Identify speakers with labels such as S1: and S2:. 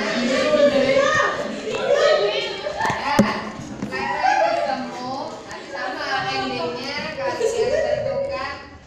S1: Amen.